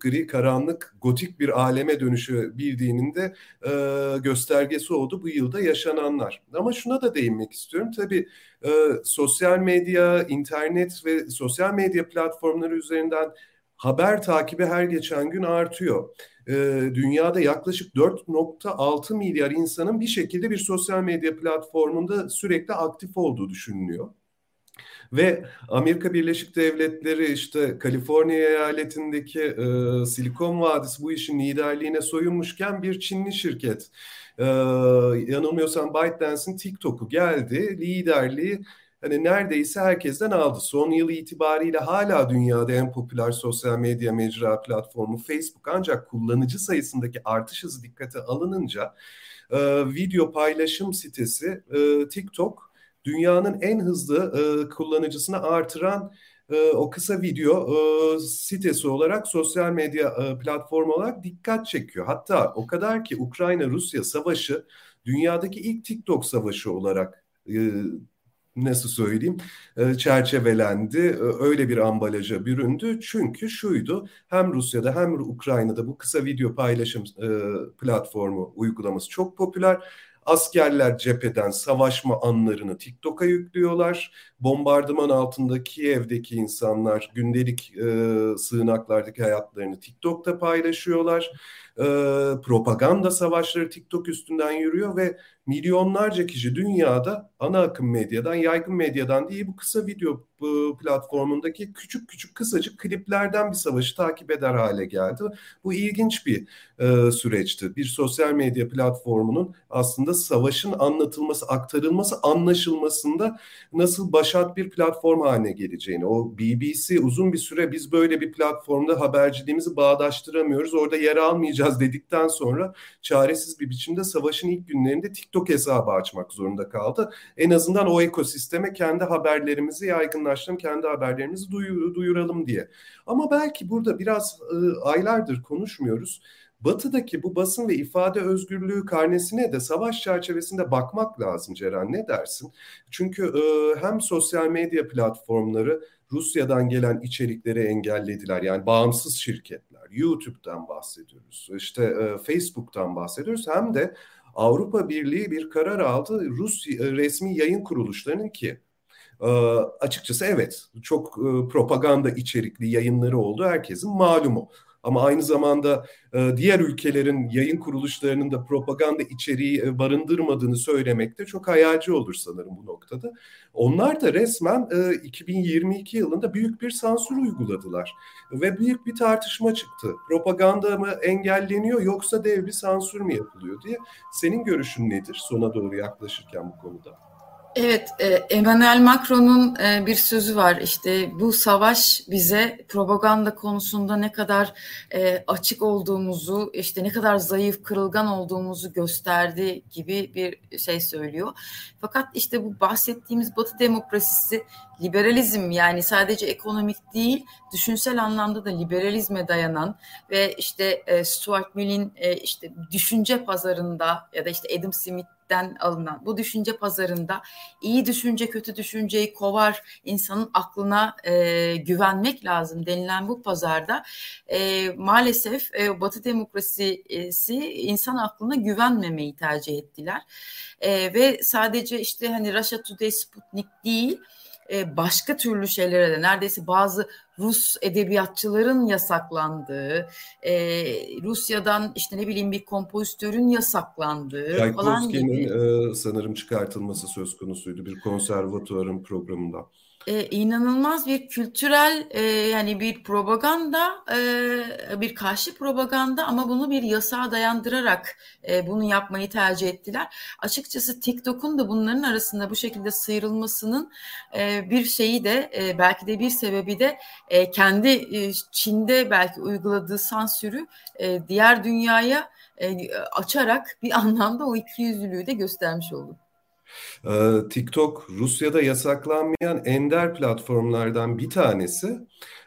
gri karanlık, gotik bir aleme dönüşü bildiğinin de e, göstergesi oldu bu yılda yaşananlar. Ama şuna da değinmek istiyorum. Tabii e, sosyal medya, internet ve sosyal medya platformları üzerinden haber takibi her geçen gün artıyor e, dünyada yaklaşık 4.6 milyar insanın bir şekilde bir sosyal medya platformunda sürekli aktif olduğu düşünülüyor. Ve Amerika Birleşik Devletleri işte Kaliforniya eyaletindeki e, Silikon Vadisi bu işin liderliğine soyunmuşken bir Çinli şirket e, yanılmıyorsam ByteDance'in TikTok'u geldi liderliği hani neredeyse herkesten aldı. Son yıl itibariyle hala dünyada en popüler sosyal medya mecra platformu Facebook ancak kullanıcı sayısındaki artış hızı dikkate alınınca e, video paylaşım sitesi e, TikTok dünyanın en hızlı e, kullanıcısını artıran e, o kısa video e, sitesi olarak sosyal medya e, platformu olarak dikkat çekiyor. Hatta o kadar ki Ukrayna-Rusya savaşı dünyadaki ilk TikTok savaşı olarak e, nasıl söyleyeyim e, çerçevelendi. E, öyle bir ambalaja büründü. Çünkü şuydu hem Rusya'da hem Ukrayna'da bu kısa video paylaşım e, platformu uygulaması çok popüler. Askerler cepheden savaşma anlarını TikTok'a yüklüyorlar. Bombardıman altında Kiev'deki insanlar gündelik e, sığınaklardaki hayatlarını TikTok'ta paylaşıyorlar. E, propaganda savaşları TikTok üstünden yürüyor ve milyonlarca kişi dünyada ana akım medyadan, yaygın medyadan değil bu kısa video platformundaki küçük küçük kısacık kliplerden bir savaşı takip eder hale geldi. Bu ilginç bir e, süreçti. Bir sosyal medya platformunun aslında savaşın anlatılması, aktarılması, anlaşılmasında nasıl başat bir platform haline geleceğini. O BBC uzun bir süre biz böyle bir platformda haberciliğimizi bağdaştıramıyoruz, orada yer almayacağız dedikten sonra çaresiz bir biçimde savaşın ilk günlerinde TikTok hesabı açmak zorunda kaldı. En azından o ekosisteme kendi haberlerimizi yaygın yakınlaştıralım, kendi haberlerimizi duyur, duyuralım diye. Ama belki burada biraz e, aylardır konuşmuyoruz. Batı'daki bu basın ve ifade özgürlüğü karnesine de savaş çerçevesinde bakmak lazım Ceren ne dersin? Çünkü e, hem sosyal medya platformları Rusya'dan gelen içerikleri engellediler. Yani bağımsız şirketler, YouTube'dan bahsediyoruz, işte e, Facebook'tan bahsediyoruz. Hem de Avrupa Birliği bir karar aldı Rus e, resmi yayın kuruluşlarının ki e, açıkçası evet çok e, propaganda içerikli yayınları oldu herkesin malumu. Ama aynı zamanda e, diğer ülkelerin yayın kuruluşlarının da propaganda içeriği e, barındırmadığını söylemek de çok hayalci olur sanırım bu noktada. Onlar da resmen e, 2022 yılında büyük bir sansür uyguladılar. Ve büyük bir tartışma çıktı. Propaganda mı engelleniyor yoksa dev bir sansür mü yapılıyor diye. Senin görüşün nedir sona doğru yaklaşırken bu konuda? Evet, e, Emmanuel Macron'un e, bir sözü var. İşte bu savaş bize propaganda konusunda ne kadar e, açık olduğumuzu, işte ne kadar zayıf, kırılgan olduğumuzu gösterdi gibi bir şey söylüyor. Fakat işte bu bahsettiğimiz Batı demokrasisi liberalizm yani sadece ekonomik değil, düşünsel anlamda da liberalizme dayanan ve işte Stuart Mill'in işte düşünce pazarında ya da işte Adam Smith den alınan bu düşünce pazarında iyi düşünce kötü düşünceyi kovar insanın aklına e, güvenmek lazım denilen bu pazarda e, maalesef e, Batı demokrasisi insan aklına güvenmemeyi tercih ettiler. E, ve sadece işte hani Russia Today Sputnik değil e, başka türlü şeylere de neredeyse bazı Rus edebiyatçıların yasaklandığı, e, Rusya'dan işte ne bileyim bir kompozitörün yasaklandığı falan gibi. E, sanırım çıkartılması söz konusuydu bir konservatuarın programında e, inanılmaz bir kültürel e, yani bir propaganda e, bir karşı propaganda ama bunu bir yasağa dayandırarak e, bunu yapmayı tercih ettiler. Açıkçası TikTok'un da bunların arasında bu şekilde sıyrılmasının e, bir şeyi de e, belki de bir sebebi de e, kendi e, Çin'de belki uyguladığı sansürü e, diğer dünyaya e, açarak bir anlamda o ikiyüzlülüğü de göstermiş oldu. Ee, TikTok Rusya'da yasaklanmayan ender platformlardan bir tanesi.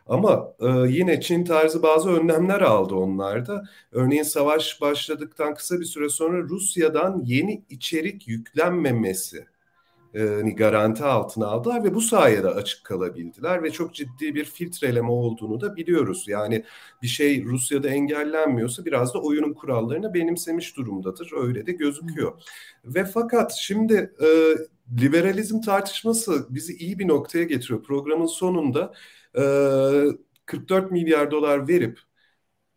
Ama e, yine Çin tarzı bazı önlemler aldı onlar da. Örneğin savaş başladıktan kısa bir süre sonra Rusya'dan yeni içerik yüklenmemesi e, garanti altına aldılar ve bu sayede açık kalabildiler ve çok ciddi bir filtreleme olduğunu da biliyoruz. Yani bir şey Rusya'da engellenmiyorsa biraz da oyunun kurallarını benimsemiş durumdadır. Öyle de gözüküyor. Ve fakat şimdi e, liberalizm tartışması bizi iyi bir noktaya getiriyor. Programın sonunda e, 44 milyar dolar verip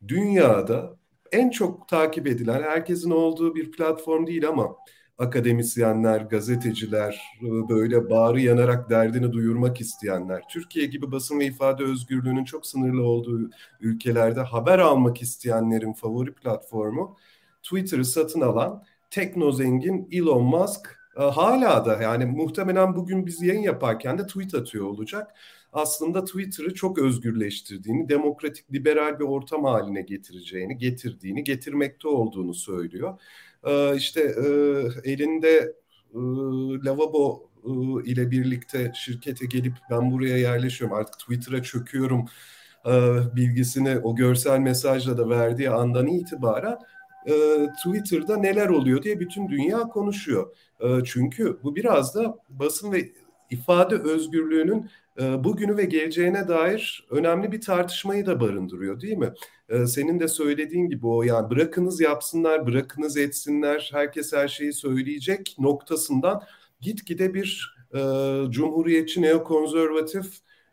dünyada en çok takip edilen, herkesin olduğu bir platform değil ama akademisyenler, gazeteciler, böyle bağrı yanarak derdini duyurmak isteyenler, Türkiye gibi basın ve ifade özgürlüğünün çok sınırlı olduğu ülkelerde haber almak isteyenlerin favori platformu Twitter'ı satın alan tekno zengin Elon Musk e, hala da yani muhtemelen bugün biz yayın yaparken de tweet atıyor olacak. Aslında Twitter'ı çok özgürleştirdiğini, demokratik, liberal bir ortam haline getireceğini, getirdiğini, getirmekte olduğunu söylüyor. Ee, işte e, elinde e, lavabo e, ile birlikte şirkete gelip ben buraya yerleşiyorum artık Twitter'a çöküyorum bilgisini o görsel mesajla da verdiği andan itibaren Twitter'da neler oluyor diye bütün dünya konuşuyor. çünkü bu biraz da basın ve ifade özgürlüğünün e, bugünü ve geleceğine dair önemli bir tartışmayı da barındırıyor değil mi? E, senin de söylediğin gibi o yani bırakınız yapsınlar, bırakınız etsinler, herkes her şeyi söyleyecek noktasından gitgide bir e, cumhuriyetçi, neokonservatif,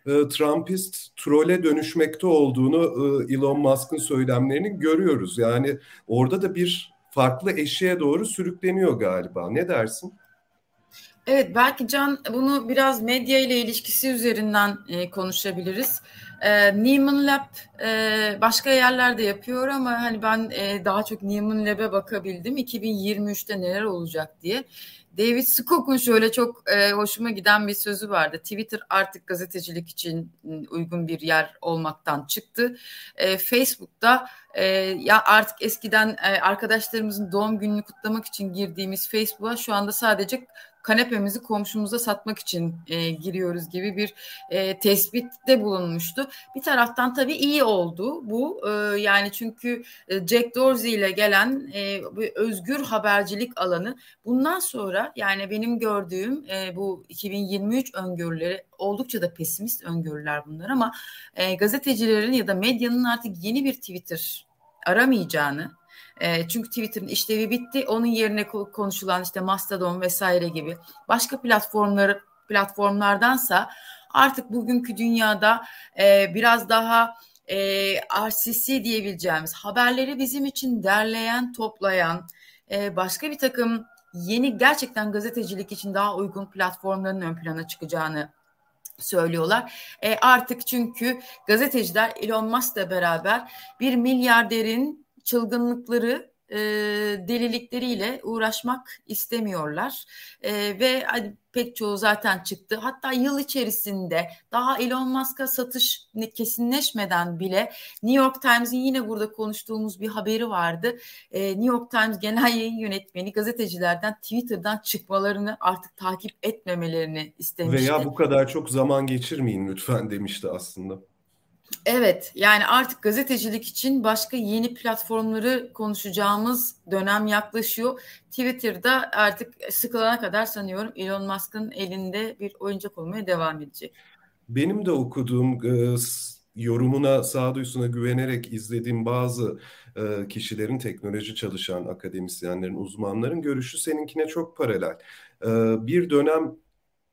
e, Trumpist trole dönüşmekte olduğunu e, Elon Musk'ın söylemlerini görüyoruz. Yani orada da bir farklı eşiğe doğru sürükleniyor galiba. Ne dersin? Evet belki Can bunu biraz medya ile ilişkisi üzerinden e, konuşabiliriz. E, Neiman Lab e, başka yerlerde yapıyor ama hani ben e, daha çok Neiman Lab'e bakabildim 2023'te neler olacak diye. David Skok'un şöyle çok e, hoşuma giden bir sözü vardı. Twitter artık gazetecilik için uygun bir yer olmaktan çıktı. E, Facebook'ta e, ya artık eskiden e, arkadaşlarımızın doğum gününü kutlamak için girdiğimiz Facebook'a şu anda sadece kanepemizi komşumuza satmak için e, giriyoruz gibi bir e, tespitte bulunmuştu. Bir taraftan tabii iyi oldu bu e, yani çünkü e, Jack Dorsey ile gelen e, özgür habercilik alanı bundan sonra yani benim gördüğüm e, bu 2023 öngörüleri oldukça da pesimist öngörüler bunlar ama e, gazetecilerin ya da medyanın artık yeni bir Twitter aramayacağını e, çünkü Twitter'ın işlevi bitti. Onun yerine konuşulan işte Mastodon vesaire gibi başka platformları platformlardansa artık bugünkü dünyada e, biraz daha e, RCC diyebileceğimiz haberleri bizim için derleyen, toplayan e, başka bir takım yeni gerçekten gazetecilik için daha uygun platformların ön plana çıkacağını söylüyorlar. E, artık çünkü gazeteciler Elon Musk'la beraber bir milyarderin çılgınlıkları e, delilikleriyle uğraşmak istemiyorlar e, ve hani pek çoğu zaten çıktı. Hatta yıl içerisinde daha Elon Musk'a satış kesinleşmeden bile New York Times'in yine burada konuştuğumuz bir haberi vardı. E, New York Times Genel Yayın Yönetmeni gazetecilerden Twitter'dan çıkmalarını artık takip etmemelerini istemişti. Veya bu kadar çok zaman geçirmeyin lütfen demişti aslında. Evet, yani artık gazetecilik için başka yeni platformları konuşacağımız dönem yaklaşıyor. Twitter'da artık sıkılana kadar sanıyorum Elon Musk'ın elinde bir oyuncak olmaya devam edecek. Benim de okuduğum e, yorumuna, sağduyusuna güvenerek izlediğim bazı e, kişilerin, teknoloji çalışan akademisyenlerin, uzmanların görüşü seninkine çok paralel. E, bir dönem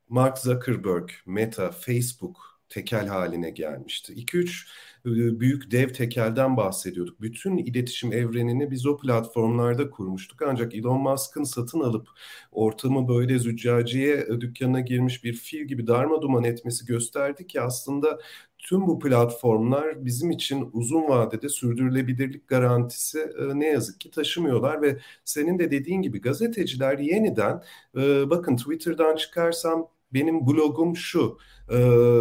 Mark Zuckerberg, Meta, Facebook tekel haline gelmişti. 2-3 e, büyük dev tekelden bahsediyorduk. Bütün iletişim evrenini biz o platformlarda kurmuştuk. Ancak Elon Musk'ın satın alıp ortamı böyle züccaciye e, dükkanına girmiş bir fil gibi darma duman etmesi gösterdi ki aslında tüm bu platformlar bizim için uzun vadede sürdürülebilirlik garantisi e, ne yazık ki taşımıyorlar ve senin de dediğin gibi gazeteciler yeniden bakın Twitter'dan çıkarsam benim blogum şu, e,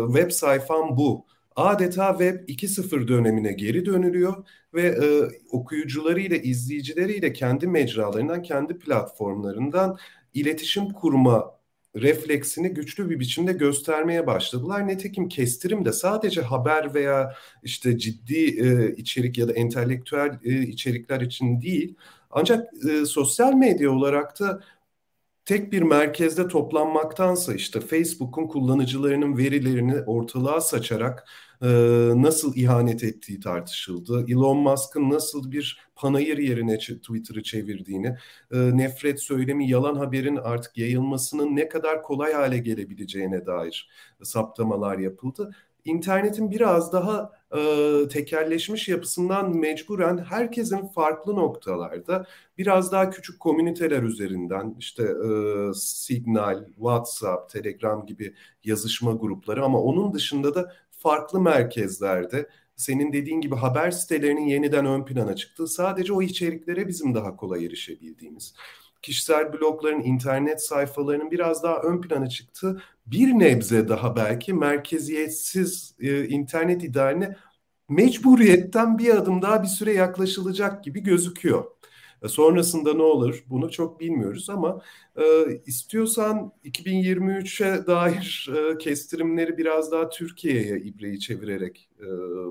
web sayfam bu. Adeta Web 2.0 dönemine geri dönülüyor ve e, okuyucularıyla, izleyicileriyle kendi mecralarından, kendi platformlarından iletişim kurma refleksini güçlü bir biçimde göstermeye başladılar. Nitekim kestirim de sadece haber veya işte ciddi e, içerik ya da entelektüel e, içerikler için değil, ancak e, sosyal medya olarak da tek bir merkezde toplanmaktansa işte Facebook'un kullanıcılarının verilerini ortalığa saçarak e, nasıl ihanet ettiği tartışıldı. Elon Musk'ın nasıl bir panayır yerine Twitter'ı çevirdiğini, e, nefret söylemi, yalan haberin artık yayılmasının ne kadar kolay hale gelebileceğine dair saptamalar yapıldı. İnternetin biraz daha e, tekerleşmiş yapısından mecburen herkesin farklı noktalarda biraz daha küçük komüniteler üzerinden işte e, Signal, WhatsApp, Telegram gibi yazışma grupları ama onun dışında da farklı merkezlerde senin dediğin gibi haber sitelerinin yeniden ön plana çıktığı sadece o içeriklere bizim daha kolay erişebildiğimiz kişisel blogların, internet sayfalarının biraz daha ön plana çıktığı bir nebze daha belki merkeziyetsiz e, internet idealine mecburiyetten bir adım daha bir süre yaklaşılacak gibi gözüküyor. E, sonrasında ne olur bunu çok bilmiyoruz ama e, istiyorsan 2023'e dair e, kestirimleri biraz daha Türkiye'ye ibreyi çevirerek e,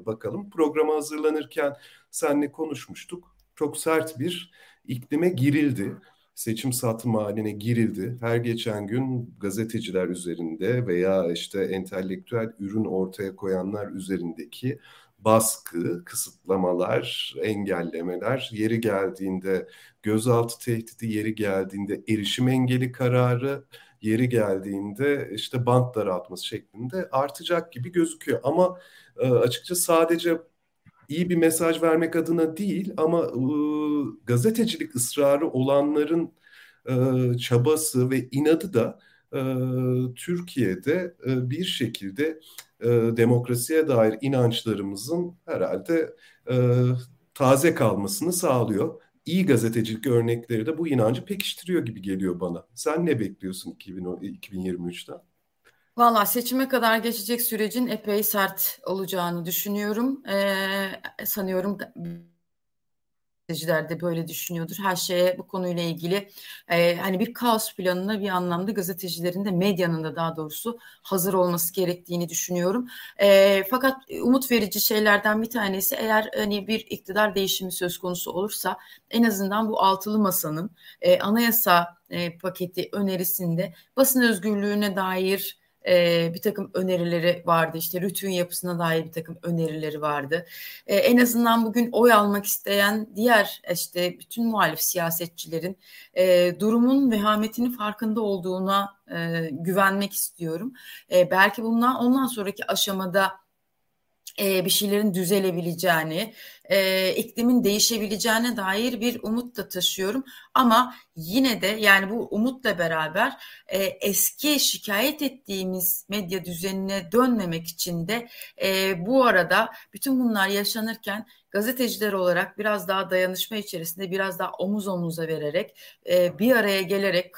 bakalım. Programa hazırlanırken seninle konuşmuştuk. Çok sert bir iklime girildi seçim satım haline girildi. Her geçen gün gazeteciler üzerinde veya işte entelektüel ürün ortaya koyanlar üzerindeki baskı, kısıtlamalar, engellemeler, yeri geldiğinde gözaltı tehdidi, yeri geldiğinde erişim engeli kararı, yeri geldiğinde işte bant daraltması şeklinde artacak gibi gözüküyor. Ama e, açıkça sadece iyi bir mesaj vermek adına değil ama e, gazetecilik ısrarı olanların e, çabası ve inadı da e, Türkiye'de e, bir şekilde e, demokrasiye dair inançlarımızın herhalde e, taze kalmasını sağlıyor. İyi gazetecilik örnekleri de bu inancı pekiştiriyor gibi geliyor bana. Sen ne bekliyorsun 2023'ten? Valla seçime kadar geçecek sürecin epey sert olacağını düşünüyorum. Ee, sanıyorum gazeteciler de böyle düşünüyordur. Her şeye bu konuyla ilgili e, hani bir kaos planına bir anlamda gazetecilerin de medyanın da daha doğrusu hazır olması gerektiğini düşünüyorum. E, fakat umut verici şeylerden bir tanesi eğer hani bir iktidar değişimi söz konusu olursa en azından bu altılı masanın e, anayasa e, paketi önerisinde basın özgürlüğüne dair e, bir takım önerileri vardı. İşte rütün yapısına dair bir takım önerileri vardı. E, en azından bugün oy almak isteyen diğer işte bütün muhalif siyasetçilerin e, durumun vehametinin farkında olduğuna e, güvenmek istiyorum. E, belki bundan ondan sonraki aşamada e, bir şeylerin düzelebileceğini, e, iklimin değişebileceğine dair bir umut da taşıyorum. Ama yine de yani bu umutla beraber e, eski şikayet ettiğimiz medya düzenine dönmemek için de e, bu arada bütün bunlar yaşanırken gazeteciler olarak biraz daha dayanışma içerisinde biraz daha omuz omuza vererek e, bir araya gelerek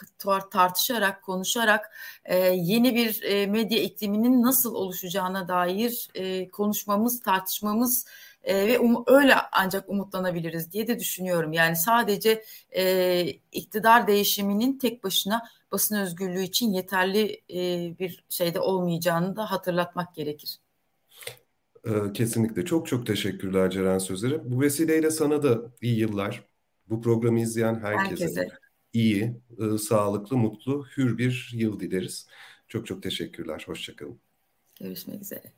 tartışarak konuşarak e, yeni bir e, medya ikliminin nasıl oluşacağına dair e, konuşmamız tartışmamız e, ve um, öyle ancak umutlanabiliriz diye de düşünüyorum. Yani sadece e, iktidar değişiminin tek başına basın özgürlüğü için yeterli e, bir şeyde olmayacağını da hatırlatmak gerekir. Ee, kesinlikle. Çok çok teşekkürler Ceren Sözler'e. Bu vesileyle sana da iyi yıllar. Bu programı izleyen herkese, herkese. iyi, e, sağlıklı, mutlu, hür bir yıl dileriz. Çok çok teşekkürler. Hoşçakalın. Görüşmek üzere.